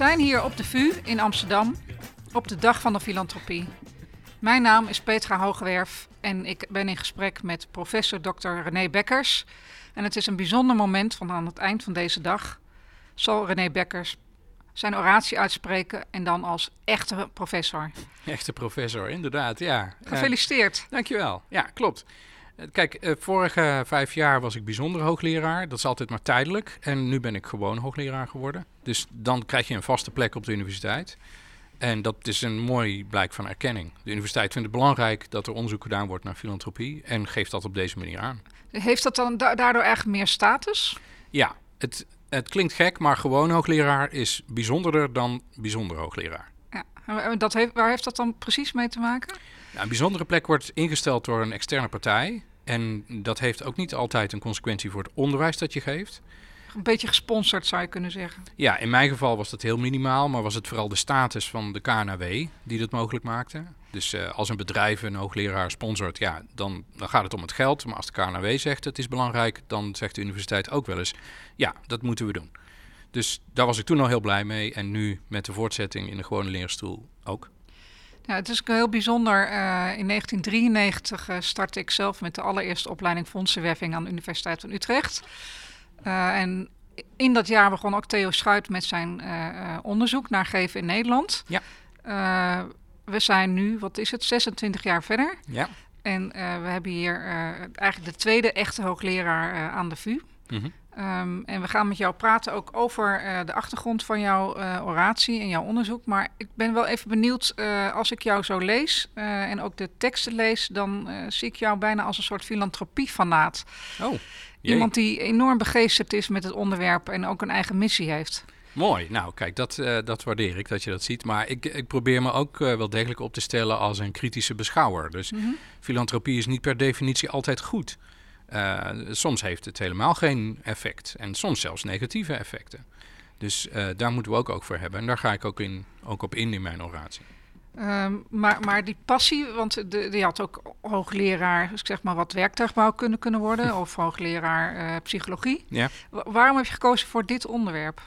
We zijn hier op de VU in Amsterdam op de Dag van de Filantropie. Mijn naam is Petra Hoogwerf en ik ben in gesprek met professor Dr. René Bekkers. En het is een bijzonder moment, want aan het eind van deze dag zal René Bekkers zijn oratie uitspreken en dan als echte professor. Echte professor, inderdaad, ja. Gefeliciteerd. Uh, dankjewel. Ja, klopt. Kijk, uh, vorige vijf jaar was ik bijzonder hoogleraar. Dat is altijd maar tijdelijk. En nu ben ik gewoon hoogleraar geworden. Dus dan krijg je een vaste plek op de universiteit. En dat is een mooi blijk van erkenning. De universiteit vindt het belangrijk dat er onderzoek gedaan wordt naar filantropie en geeft dat op deze manier aan. Heeft dat dan daardoor echt meer status? Ja, het, het klinkt gek, maar gewoon hoogleraar is bijzonderder dan bijzonder hoogleraar. Ja, dat heeft, waar heeft dat dan precies mee te maken? Nou, een bijzondere plek wordt ingesteld door een externe partij. En dat heeft ook niet altijd een consequentie voor het onderwijs dat je geeft. Een beetje gesponsord zou je kunnen zeggen. Ja, in mijn geval was dat heel minimaal, maar was het vooral de status van de KNW die dat mogelijk maakte. Dus uh, als een bedrijf een hoogleraar sponsort, ja, dan, dan gaat het om het geld. Maar als de KNW zegt het is belangrijk, dan zegt de universiteit ook wel eens, ja, dat moeten we doen. Dus daar was ik toen al heel blij mee en nu met de voortzetting in de gewone leerstoel ook. Ja, het is heel bijzonder. Uh, in 1993 uh, startte ik zelf met de allereerste opleiding fondsenwerving aan de Universiteit van Utrecht. Uh, en in dat jaar begon ook Theo Schuit met zijn onderzoek naar geven in Nederland. Ja. We zijn nu, wat is het, 26 jaar verder. Ja. En we hebben hier eigenlijk de tweede echte hoogleraar aan de VU. Mm -hmm. Um, en we gaan met jou praten ook over uh, de achtergrond van jouw uh, oratie en jouw onderzoek. Maar ik ben wel even benieuwd, uh, als ik jou zo lees en ook de teksten lees, dan zie ik jou bijna als een soort filantropie-fanaat. Oh, jee. Iemand die enorm begeesterd is met het onderwerp en ook een eigen missie heeft. Mooi, nou kijk, dat, dat waardeer ik dat je dat ziet. Maar ik, ik probeer me ook wel degelijk op te stellen als een kritische beschouwer. Dus mm -hmm. filantropie is niet per definitie altijd goed. Uh, soms heeft het helemaal geen effect en soms zelfs negatieve effecten. Dus uh, daar moeten we ook, ook voor hebben. En daar ga ik ook, in, ook op in in mijn oratie. Um, maar, maar die passie, want de, die had ook hoogleraar, ik zeg maar wat werktuigbouw kunnen, kunnen worden, of hoogleraar uh, psychologie. Ja. waarom heb je gekozen voor dit onderwerp?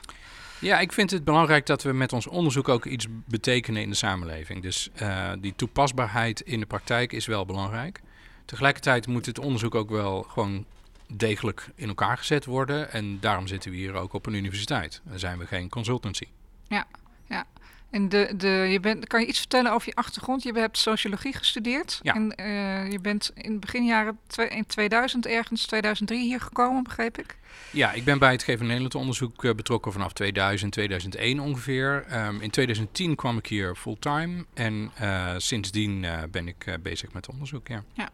Ja, ik vind het belangrijk dat we met ons onderzoek ook iets betekenen in de samenleving. Dus uh, die toepasbaarheid in de praktijk is wel belangrijk. Tegelijkertijd moet het onderzoek ook wel gewoon degelijk in elkaar gezet worden. En daarom zitten we hier ook op een universiteit. Dan zijn we geen consultancy. Ja, ja. En de, de, je bent, kan je iets vertellen over je achtergrond? Je hebt sociologie gestudeerd. Ja. En uh, je bent in beginjaren in 2000 ergens, 2003 hier gekomen, begreep ik? Ja, ik ben bij het Geven Nederland onderzoek uh, betrokken vanaf 2000, 2001 ongeveer. Um, in 2010 kwam ik hier fulltime en uh, sindsdien ben ik bezig met onderzoek, ja. Ja.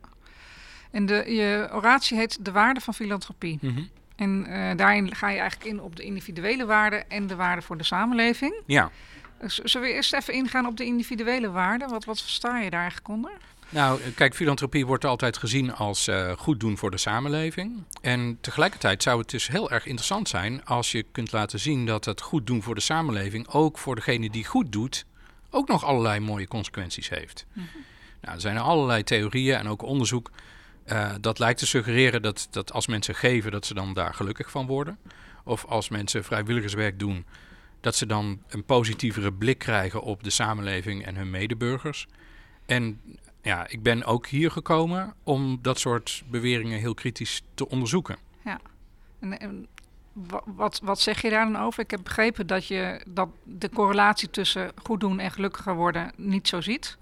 En de, je oratie heet De Waarde van Filantropie. Mm -hmm. En uh, daarin ga je eigenlijk in op de individuele waarde en de waarde voor de samenleving. Ja. Dus zullen we eerst even ingaan op de individuele waarde? Wat, wat versta je daar eigenlijk onder? Nou, kijk, filantropie wordt altijd gezien als uh, goed doen voor de samenleving. En tegelijkertijd zou het dus heel erg interessant zijn als je kunt laten zien dat het goed doen voor de samenleving ook voor degene die goed doet, ook nog allerlei mooie consequenties heeft. Mm -hmm. Nou, er zijn allerlei theorieën en ook onderzoek uh, dat lijkt te suggereren dat, dat als mensen geven, dat ze dan daar gelukkig van worden. Of als mensen vrijwilligerswerk doen, dat ze dan een positievere blik krijgen op de samenleving en hun medeburgers. En ja, ik ben ook hier gekomen om dat soort beweringen heel kritisch te onderzoeken. Ja, en, en wat, wat zeg je daar dan over? Ik heb begrepen dat je dat de correlatie tussen goed doen en gelukkiger worden niet zo ziet.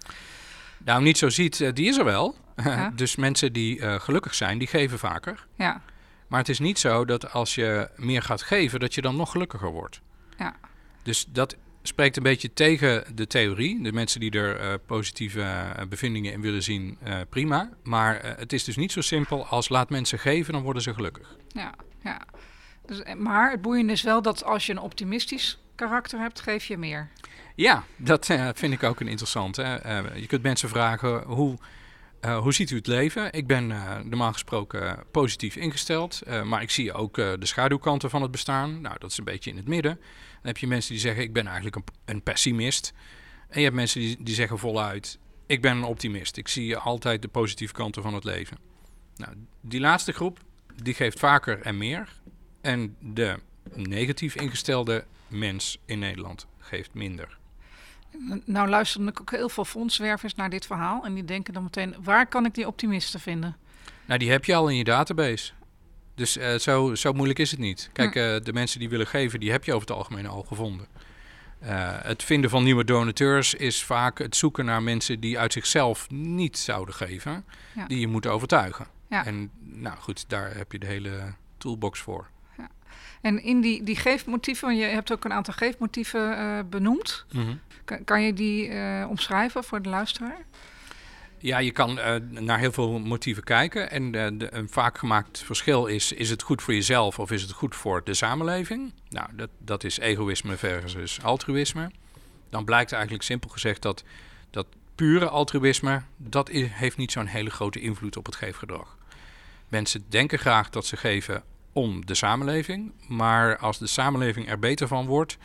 Nou, niet zo ziet, uh, die is er wel. Ja. dus mensen die uh, gelukkig zijn, die geven vaker. Ja. Maar het is niet zo dat als je meer gaat geven, dat je dan nog gelukkiger wordt. Ja. Dus dat spreekt een beetje tegen de theorie. De mensen die er uh, positieve uh, bevindingen in willen zien, prima. Maar het is dus niet zo simpel als laat mensen geven, dan worden ze gelukkig. Ja, ja. Dus, maar het boeiende is wel dat als je een optimistisch karakter hebt, geef je meer. Ja, dat vind ik ook een interessante. Je kunt mensen vragen hoe, uh, hoe ziet u het leven? Ik ben normaal gesproken positief ingesteld, maar ik zie ook de schaduwkanten van het bestaan. Nou, dat is een beetje in het midden. Dan heb je mensen die zeggen ik ben eigenlijk een, een pessimist. En je hebt mensen die, die zeggen voluit ik ben een optimist. Ik zie altijd de positieve kanten van het leven. Nou, die laatste groep die geeft vaker en meer. En de negatief ingestelde mens in Nederland geeft minder. Nou luisteren ook heel veel fondswervers naar dit verhaal en die denken dan meteen, waar kan ik die optimisten vinden? Nou, die heb je al in je database. Dus uh, zo, zo moeilijk is het niet. Kijk, uh, de mensen die willen geven, die heb je over het algemeen al gevonden. Uh, het vinden van nieuwe donateurs is vaak het zoeken naar mensen die uit zichzelf niet zouden geven, ja. die je moet overtuigen. Ja. En nou goed, daar heb je de hele toolbox voor. En in die, die geefmotieven, je hebt ook een aantal geefmotieven benoemd. Mm -hmm. kan, kan, je die omschrijven voor de luisteraar? Ja, je kan uh, naar heel veel motieven kijken. En de, een vaak gemaakt verschil is: is het goed voor jezelf of is het goed voor de samenleving? Nou, dat, dat is egoïsme versus altruïsme. Dan blijkt eigenlijk simpel gezegd dat, dat pure altruïsme, dat heeft niet zo'n hele grote invloed op het geefgedrag. Mensen denken graag dat ze geven om de samenleving, maar als de samenleving er beter van wordt,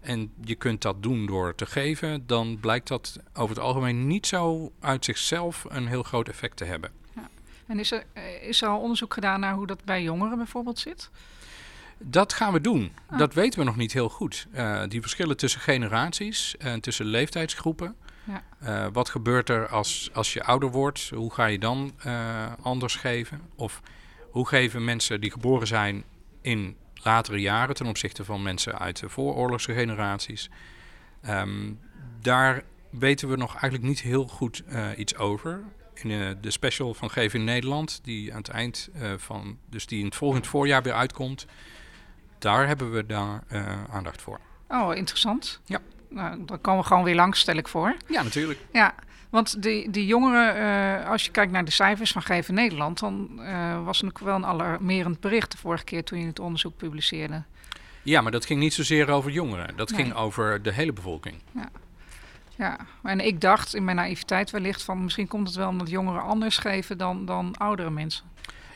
en je kunt dat doen door te geven, dan blijkt dat over het algemeen niet zo uit zichzelf een heel groot effect te hebben. Ja. En is er, eh, is er al onderzoek gedaan naar hoe dat bij jongeren bijvoorbeeld zit? Dat gaan we doen. Ah. Dat weten we nog niet heel goed. Uh, die verschillen tussen generaties en tussen leeftijdsgroepen. Ja. Uh, wat gebeurt er als, als je ouder wordt? Hoe ga je dan uh, anders geven? Of hoe geven mensen die geboren zijn in latere jaren ten opzichte van mensen uit de vooroorlogse generaties. Ehm, daar weten we nog eigenlijk niet heel goed uh, iets over. In uh, de special van Geven in Nederland, die aan het eind uh, van, dus die in het volgend voorjaar weer uitkomt, daar hebben we daar aandacht voor. Oh, interessant. Ja. Nou, dan komen we gewoon weer langs, stel ik voor. Ja, natuurlijk. Ja, want die, die jongeren, uh, als je kijkt naar de cijfers van Geven Nederland, dan uh, was het wel een alarmerend bericht de vorige keer toen je het onderzoek publiceerde. Ja, maar dat ging niet zozeer over jongeren. Dat ging over de hele bevolking. Ja. ja, en ik dacht in mijn naïviteit wellicht van misschien komt het wel omdat jongeren anders geven dan, dan oudere mensen.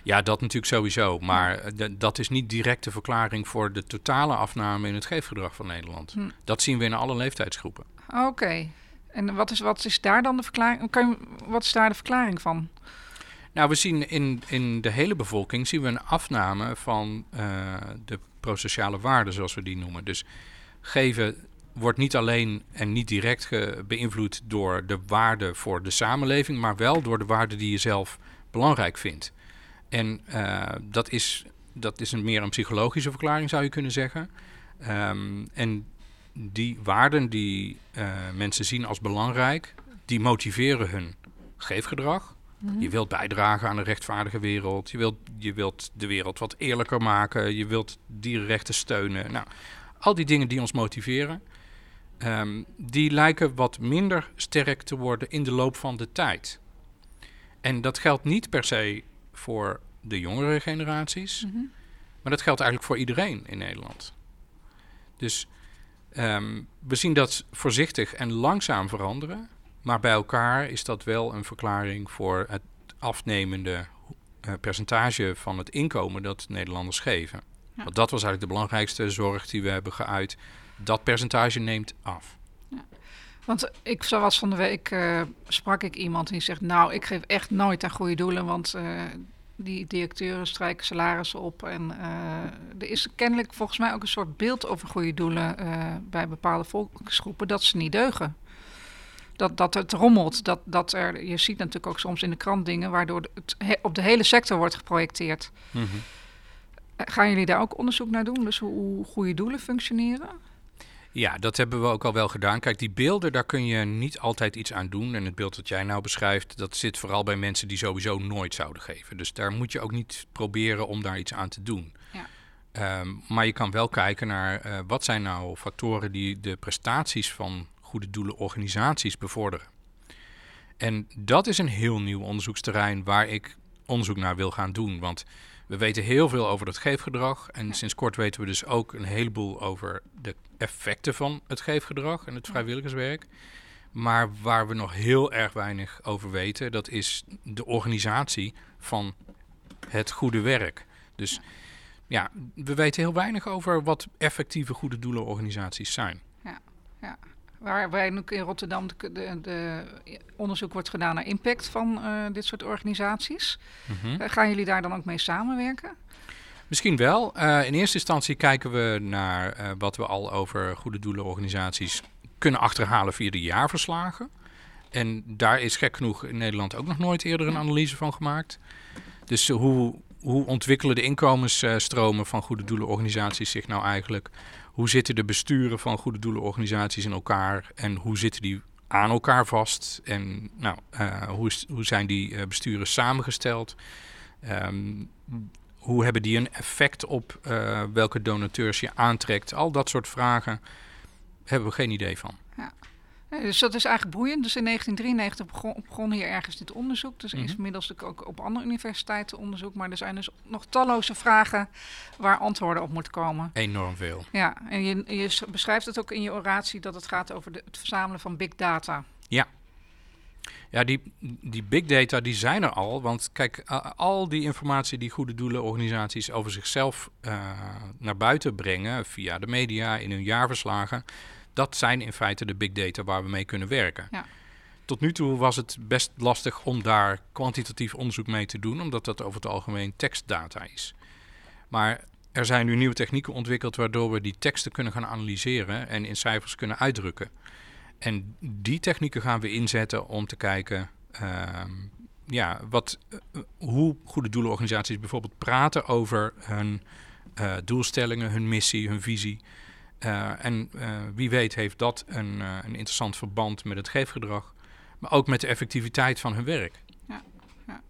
Ja, dat natuurlijk sowieso. Maar dat is niet direct de verklaring voor de totale afname in het geefgedrag van Nederland. Hm. Dat zien we in alle leeftijdsgroepen. Oké. En wat is, wat is daar dan de verklaring? Kan je, wat is daar de verklaring van? Nou, we zien in, in de hele bevolking zien we een afname van uh, de prosociale waarden, zoals we die noemen. Dus geven wordt niet alleen en niet direct beïnvloed door de waarde voor de samenleving, maar wel door de waarden die je zelf belangrijk vindt. En uh, dat, is, dat is een meer een psychologische verklaring, zou je kunnen zeggen. Um, en die waarden die uh, mensen zien als belangrijk, die motiveren hun geefgedrag. Mhm. Je wilt bijdragen aan een rechtvaardige wereld. Je wilt, je wilt de wereld wat eerlijker maken. Je wilt dierenrechten steunen. Nou, al die dingen die ons motiveren, um, die lijken wat minder sterk te worden in de loop van de tijd. En dat geldt niet per se voor de jongere generaties, mm -hmm. maar dat geldt eigenlijk voor iedereen in Nederland. Dus Um, we zien dat voorzichtig en langzaam veranderen. Maar bij elkaar is dat wel een verklaring voor het afnemende uh, percentage van het inkomen dat Nederlanders geven. Ja. Want dat was eigenlijk de belangrijkste zorg die we hebben geuit. Dat percentage neemt af. Ja. Want ik zoals van de week uh, sprak ik iemand die zegt: Nou, ik geef echt nooit aan goede doelen. Want uh, die directeuren strijken salarissen op. En uh, er is kennelijk volgens mij ook een soort beeld over goede doelen uh, bij bepaalde volksgroepen dat ze niet deugen. Dat, dat het rommelt. Dat, dat er, je ziet natuurlijk ook soms in de krant dingen waardoor het he, op de hele sector wordt geprojecteerd. Mm -hmm. Gaan jullie daar ook onderzoek naar doen? Dus hoe, hoe goede doelen functioneren? Ja, dat hebben we ook al wel gedaan. Kijk, die beelden, daar kun je niet altijd iets aan doen. En het beeld dat jij nou beschrijft, dat zit vooral bij mensen die sowieso nooit zouden geven. Dus daar moet je ook niet proberen om daar iets aan te doen. Ja. Um, maar je kan wel kijken naar uh, wat zijn nou factoren die de prestaties van goede doelenorganisaties bevorderen. En dat is een heel nieuw onderzoeksterrein waar ik onderzoek naar wil gaan doen. Want we weten heel veel over het geefgedrag. En sinds kort weten we dus ook een heleboel over de effecten van het geefgedrag en het vrijwilligerswerk. Maar waar we nog heel erg weinig over weten, dat is de organisatie van het goede werk. Dus ja, we weten heel weinig over wat effectieve goede doelenorganisaties zijn. Waar wij nu in Rotterdam de, de, de, onderzoek wordt gedaan naar impact van uh, dit soort organisaties. Mm -hmm. uh, gaan jullie daar dan ook mee samenwerken? Misschien wel. Uh, in eerste instantie kijken we naar wat we al over goede doelenorganisaties kunnen achterhalen via de jaarverslagen. En daar is gek genoeg in Nederland ook nog nooit eerder een analyse van gemaakt. Dus hoe, hoe ontwikkelen de inkomensstromen van goede doelenorganisaties zich nou eigenlijk? Hoe zitten de besturen van goede doelenorganisaties in elkaar? En hoe zitten die aan elkaar vast? En nou, uh, hoe, is, hoe zijn die uh, besturen samengesteld? Um, hoe hebben die een effect op uh, welke donateurs je aantrekt? Al dat soort vragen hebben we geen idee van. Ja. Dus dat is eigenlijk boeiend. Dus in 1993 begon, begon hier ergens dit onderzoek. Dus mm -hmm. inmiddels ook op andere universiteiten onderzoek. Maar er zijn dus nog talloze vragen waar antwoorden op moeten komen. Enorm veel. Ja, en je, je beschrijft het ook in je oratie dat het gaat over de, het verzamelen van big data. Ja. Ja, die, die big data die zijn er al. Want kijk, al die informatie die goede doelenorganisaties over zichzelf uh, naar buiten brengen via de media in hun jaarverslagen dat zijn in feite de big data waar we mee kunnen werken. Ja. Tot nu toe was het best lastig om daar kwantitatief onderzoek mee te doen, omdat dat over het algemeen tekstdata is. Maar er zijn nu nieuwe technieken ontwikkeld waardoor we die teksten kunnen gaan analyseren en in cijfers kunnen uitdrukken. En die technieken gaan we inzetten om te kijken uh, ja, wat, uh, hoe goede doelenorganisaties bijvoorbeeld praten over hun uh, doelstellingen, hun missie, hun visie. Uh, en uh, wie weet heeft dat een, uh, een, interessant verband met het geefgedrag, maar ook met de effectiviteit van hun werk. Ja, ja.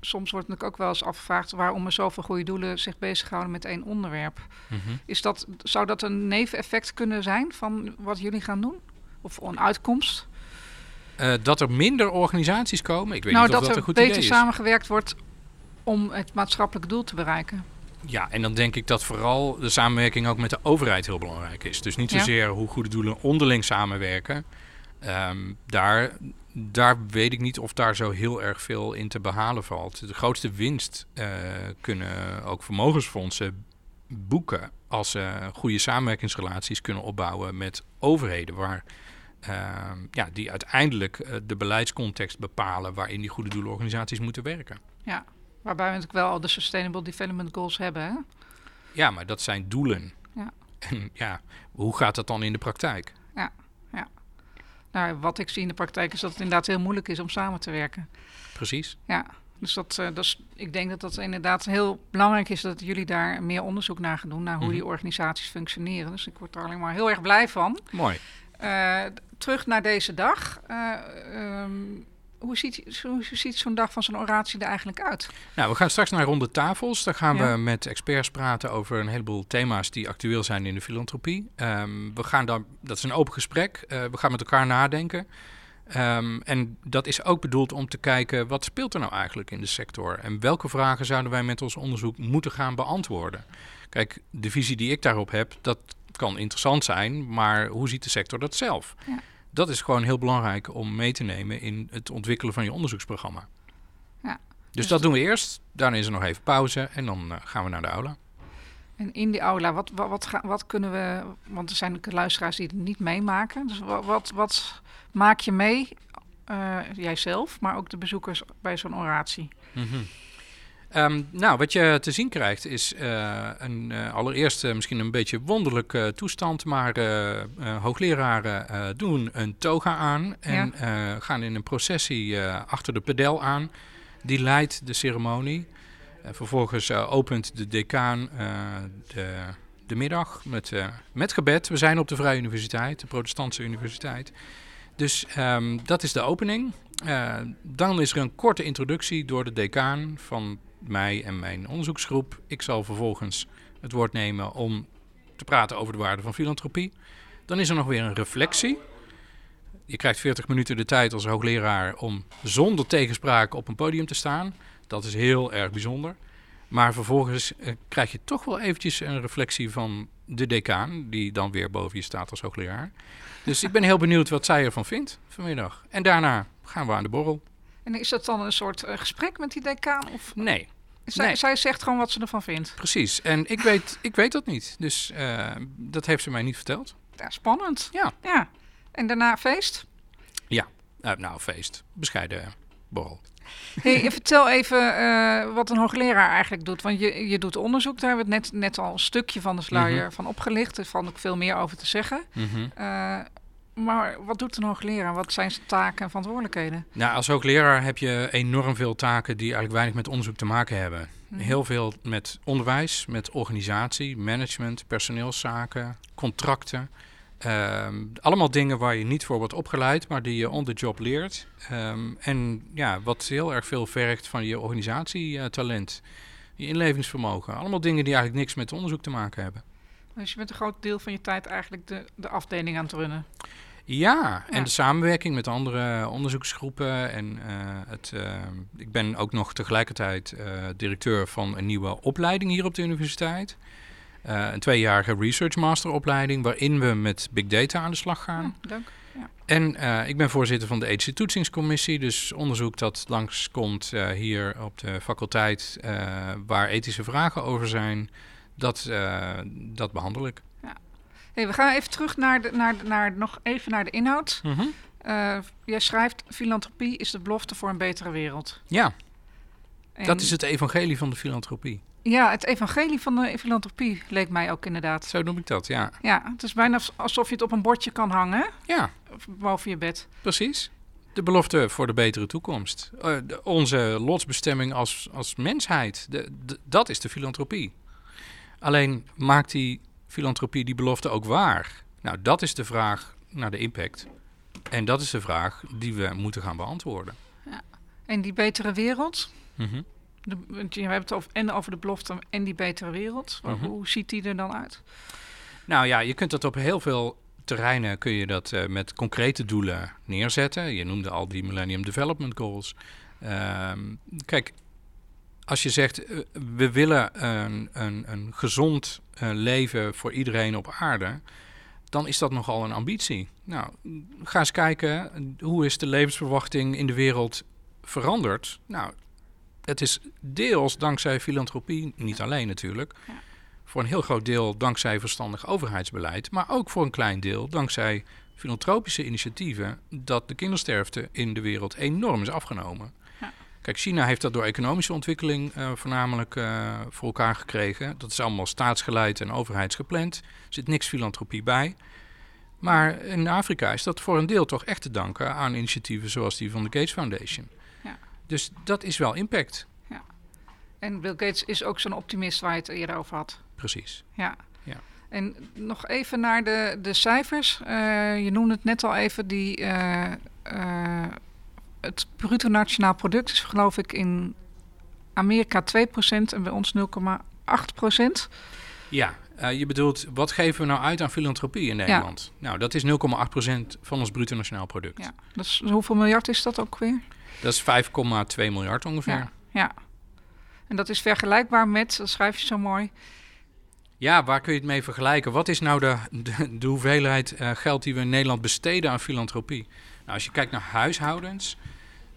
Soms wordt natuurlijk ook wel eens afgevraagd waarom er zoveel goede doelen zich bezighouden met één onderwerp. Mm -hmm. Is dat, zou dat een neveneffect kunnen zijn van wat jullie gaan doen? Of een uitkomst? dat er minder organisaties komen? Ik weet nou, niet of dat, dat een goed idee is. dat er beter samengewerkt wordt om het maatschappelijke doel te bereiken. Ja, en dan denk ik dat vooral de samenwerking ook met de overheid heel belangrijk is. Dus niet zozeer ja. hoe goede doelen onderling samenwerken. Um, daar, daar weet ik niet of daar zo heel erg veel in te behalen valt. De grootste winst uh, kunnen ook vermogensfondsen boeken als ze goede samenwerkingsrelaties kunnen opbouwen met overheden waar uh, ja, die uiteindelijk uh, de beleidscontext bepalen waarin die goede doelenorganisaties moeten werken. Ja, Waarbij we natuurlijk wel al de Sustainable Development Goals hebben. Hè? Ja, maar dat zijn doelen. Ja. En ja, hoe gaat dat dan in de praktijk? Ja, ja. Nou, wat ik zie in de praktijk is dat het inderdaad heel moeilijk is om samen te werken. Precies. Ja, dus dat, uh, dat is, ik denk dat dat inderdaad heel belangrijk is dat jullie daar meer onderzoek naar gaan doen, naar hoe mm -hmm. die organisaties functioneren. Dus ik word er alleen maar heel erg blij van. Mooi. Uh, terug naar deze dag. Uh, um, hoe ziet, hoe ziet zo'n dag van zo'n oratie er eigenlijk uit? Nou, we gaan straks naar ronde tafels. Daar gaan ja. we met experts praten over een heleboel thema's die actueel zijn in de filantropie. Um, we gaan dan, dat is een open gesprek. Uh, we gaan met elkaar nadenken. Um, en dat is ook bedoeld om te kijken wat speelt er nou eigenlijk in de sector en welke vragen zouden wij met ons onderzoek moeten gaan beantwoorden. Kijk, de visie die ik daarop heb, dat kan interessant zijn, maar hoe ziet de sector dat zelf? Ja dat is gewoon heel belangrijk om mee te nemen in het ontwikkelen van je onderzoeksprogramma. Ja, dus, dus dat doen we eerst. Daarna is er nog even pauze en dan uh, gaan we naar de aula. En in die aula, wat, wat, wat, ga, wat kunnen we... Want er zijn luisteraars die het niet meemaken. Dus wat, wat, maak je mee, uh, jijzelf, maar ook de bezoekers bij zo'n oratie? Mm -hmm. Um, nou, wat je te zien krijgt is uh, een, uh, allereerst uh, misschien een beetje wonderlijke toestand, maar hoogleraren doen een toga aan en ja. gaan in een processie achter de pedel aan. Die leidt de ceremonie. vervolgens opent de decaan de, de, middag met, met gebed. We zijn op de Vrije Universiteit, de Protestantse Universiteit. Dus um, dat is de opening. dan is er een korte introductie door de decaan van mij en mijn onderzoeksgroep. Ik zal vervolgens het woord nemen om te praten over de waarde van filantropie. Dan is er nog weer een reflectie. Je krijgt 40 minuten de tijd als hoogleraar om zonder tegenspraak op een podium te staan. Dat is heel erg bijzonder. Maar vervolgens eh, krijg je toch wel eventjes een reflectie van de decaan, die dan weer boven je staat als hoogleraar. Dus ik ben heel benieuwd wat zij ervan vindt vanmiddag. En daarna gaan we aan de borrel. En is dat dan een soort uh, gesprek met die decaan? Of? Nee, zij, nee. zij, zegt gewoon wat ze ervan vindt. Precies. En ik weet, ik weet dat niet. Dus uh, dat heeft ze mij niet verteld. Ja, spannend. Ja. ja. En daarna feest? Ja. Uh, nou, feest. Bescheiden borrel. Hey, vertel even uh, wat een hoogleraar eigenlijk doet. Want je, je doet onderzoek, daar hebben we het net, net al een stukje van de sluier mhm. van opgelicht. Er valt ook veel meer over te zeggen. Mm maar wat doet een hoogleraar? Wat zijn zijn taken en verantwoordelijkheden? Nou, als hoogleraar heb je enorm veel taken die eigenlijk weinig met onderzoek te maken hebben. Mhm. Heel veel met onderwijs, met organisatie, management, personeelszaken, contracten. Ehm, allemaal dingen waar je niet voor wordt opgeleid, maar die je on the job leert. Ehm, en ja, wat heel erg veel vergt van je organisatietalent, je inlevingsvermogen. Allemaal dingen die eigenlijk niks met onderzoek te maken hebben. Dus je bent een groot deel van je tijd eigenlijk de, de afdeling aan het runnen. Ja, en de samenwerking met andere onderzoeksgroepen. En uh, het, uh, ik ben ook nog tegelijkertijd uh, directeur van een nieuwe opleiding hier op de universiteit. een tweejarige research masteropleiding waarin we met big data aan de slag gaan. Ja, dank. Ja. En ik ben voorzitter van de ethische toetsingscommissie, dus onderzoek dat langskomt hier op de faculteit waar ethische vragen over zijn, dat, dat behandel ik. Hey, we gaan even terug naar, de, naar, naar, nog even naar de inhoud. Mm jij schrijft, filantropie is de belofte voor een betere wereld. Ja, dat is het evangelie van de filantropie. Ja, het evangelie van de filantropie leek mij ook inderdaad. Zo noem ik dat, ja. Ja, het is bijna alsof je het op een bordje kan hangen. Ja. Boven je bed. Precies. De belofte voor de betere toekomst. Uh, onze lotsbestemming als, als mensheid. De, dat is de filantropie. Alleen maakt die filantropie die belofte ook waar? Nou, dat is de vraag naar de impact. En dat is de vraag die we moeten gaan beantwoorden. Ja. En die betere wereld? Mm -hmm. de, je hebt het over, en over de belofte en die betere wereld. Mhm. Hoe ziet die er dan uit? Nou ja, je kunt dat op heel veel terreinen kun je dat uh, met concrete doelen neerzetten. Je noemde al die Millennium Development Goals. Ehm, kijk, als je zegt uh, we willen een, een, een gezond uh, leven voor iedereen op aarde, dan is dat nogal een ambitie. Nou, ga eens kijken hoe is de levensverwachting in de wereld veranderd. Nou, het is deels dankzij filantropie, niet alleen natuurlijk. Ja. Voor een heel groot deel dankzij verstandig overheidsbeleid, maar ook voor een klein deel dankzij filantropische initiatieven dat de kindersterfte in de wereld enorm is afgenomen. Kijk, China heeft dat door economische ontwikkeling uh, voornamelijk uh, voor elkaar gekregen. Dat is allemaal staatsgeleid en overheidsgepland. Er zit niks filantropie bij. Maar in Afrika is dat voor een deel toch echt te danken aan initiatieven zoals die van de Gates Foundation. Ja. Dus dat is wel impact. Ja. En Bill Gates is ook zo'n optimist waar je het eerder over had. Precies. Ja. ja. En nog even naar de, de cijfers. Uh, je noemde het net al even, die het bruto nationaal product is geloof ik in Amerika 2% en bij ons 0,8%. Ja, uh, je bedoelt, wat geven we nou uit aan filantropie in Nederland? Ja. Nou, dat is 0,8% van ons bruto nationaal product. Ja, hoeveel miljard is dat ook weer? Dat is 5,2 miljard ongeveer. Ja, ja, en dat is vergelijkbaar met, dat schrijf je zo mooi... Ja, waar kun je het mee vergelijken? Wat is nou de, de, hoeveelheid uh, geld die we in Nederland besteden aan filantropie? Nou, als je kijkt naar huishoudens,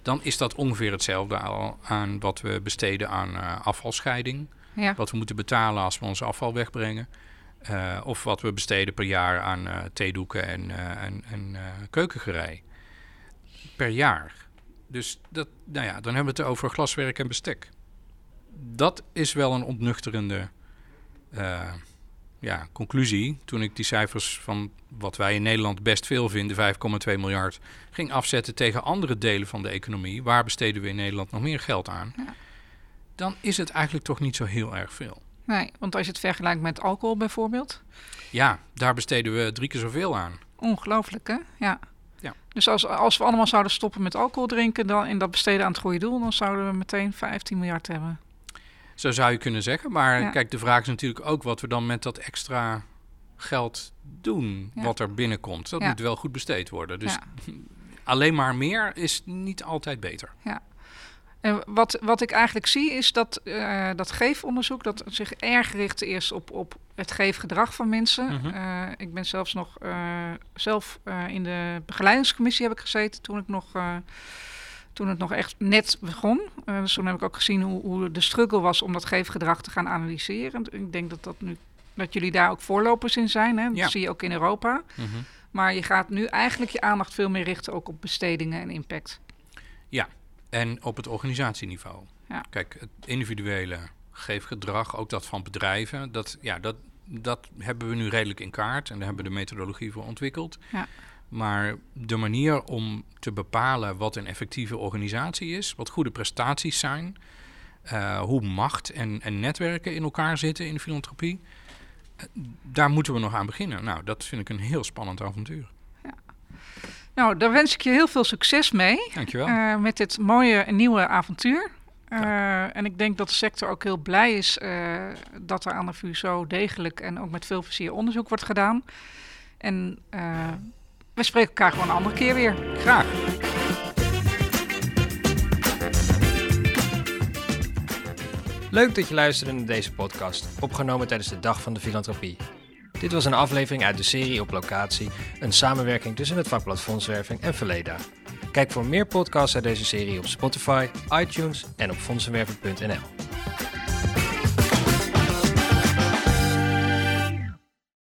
dan is dat ongeveer hetzelfde aan wat we besteden aan uh, afvalscheiding. Ja. Wat we moeten betalen als we ons afval wegbrengen. Uh, of wat we besteden per jaar aan uh, theedoeken en, en, en keukengerei. Per jaar. Dus dat, nou ja, dan hebben we het over glaswerk en bestek. Dat is wel een ontnuchterende ja, conclusie, toen ik die cijfers van wat wij in Nederland best veel vinden, 5,2 miljard, ging afzetten tegen andere delen van de economie, waar besteden we in Nederland nog meer geld aan, ja. dan is het eigenlijk toch niet zo heel erg veel. Nee, want als je het vergelijkt met alcohol bijvoorbeeld. Ja, daar besteden we drie keer zoveel aan. Ongelooflijk, hè? Ja. ja. Dus als, als we allemaal zouden stoppen met alcohol drinken dan, en dat besteden aan het goede doel, dan zouden we meteen 15 miljard hebben. Zo zou je kunnen zeggen. Maar kijk, de vraag is natuurlijk ook wat we dan met dat extra geld doen, wat er binnenkomt. Dat moet wel goed besteed worden. Dus alleen maar meer is niet altijd beter. Ja. En wat, wat ik eigenlijk zie is dat uh, dat geefonderzoek dat zich erg richt eerst op, op het geefgedrag van mensen. Mhm. Eh, ik ben zelfs nog uh, zelf in de begeleidingscommissie heb ik gezeten toen ik nog toen het nog echt net begon. Uh, dus toen heb ik ook gezien hoe, hoe, de struggle was om dat geefgedrag te gaan analyseren. Ik denk dat, dat, nu, dat jullie daar ook voorlopers in zijn. Hè? Dat zie je ook in Europa. Mhm. Maar je gaat nu eigenlijk je aandacht veel meer richten ook op bestedingen en impact. Ja, en op het organisatieniveau. Ja. Kijk, het individuele geefgedrag, ook dat van bedrijven, dat, ja, dat, dat hebben we nu redelijk in kaart en daar hebben we de methodologie voor ontwikkeld. Ja. Maar de manier om te bepalen wat een effectieve organisatie is, wat goede prestaties zijn, uh, hoe macht en, en netwerken in elkaar zitten in de filantropie, uh, daar moeten we nog aan beginnen. Nou, dat vind ik een heel spannend avontuur. Ja. Nou, daar wens ik je heel veel succes mee. Dankjewel. Uh, met dit mooie nieuwe avontuur. en ik denk dat de sector ook heel blij is dat er aan de VU zo degelijk en ook met veel plezier onderzoek wordt gedaan. En we spreken elkaar gewoon een andere keer weer. Graag. Leuk dat je luisterde naar deze podcast, opgenomen tijdens de Dag van de Filantropie. Dit was een aflevering uit de serie Op Locatie, een samenwerking tussen het vakblad Fondswerving en Verleda. Kijk voor meer podcasts uit deze serie op Spotify, iTunes en op fondsenwerving.nl.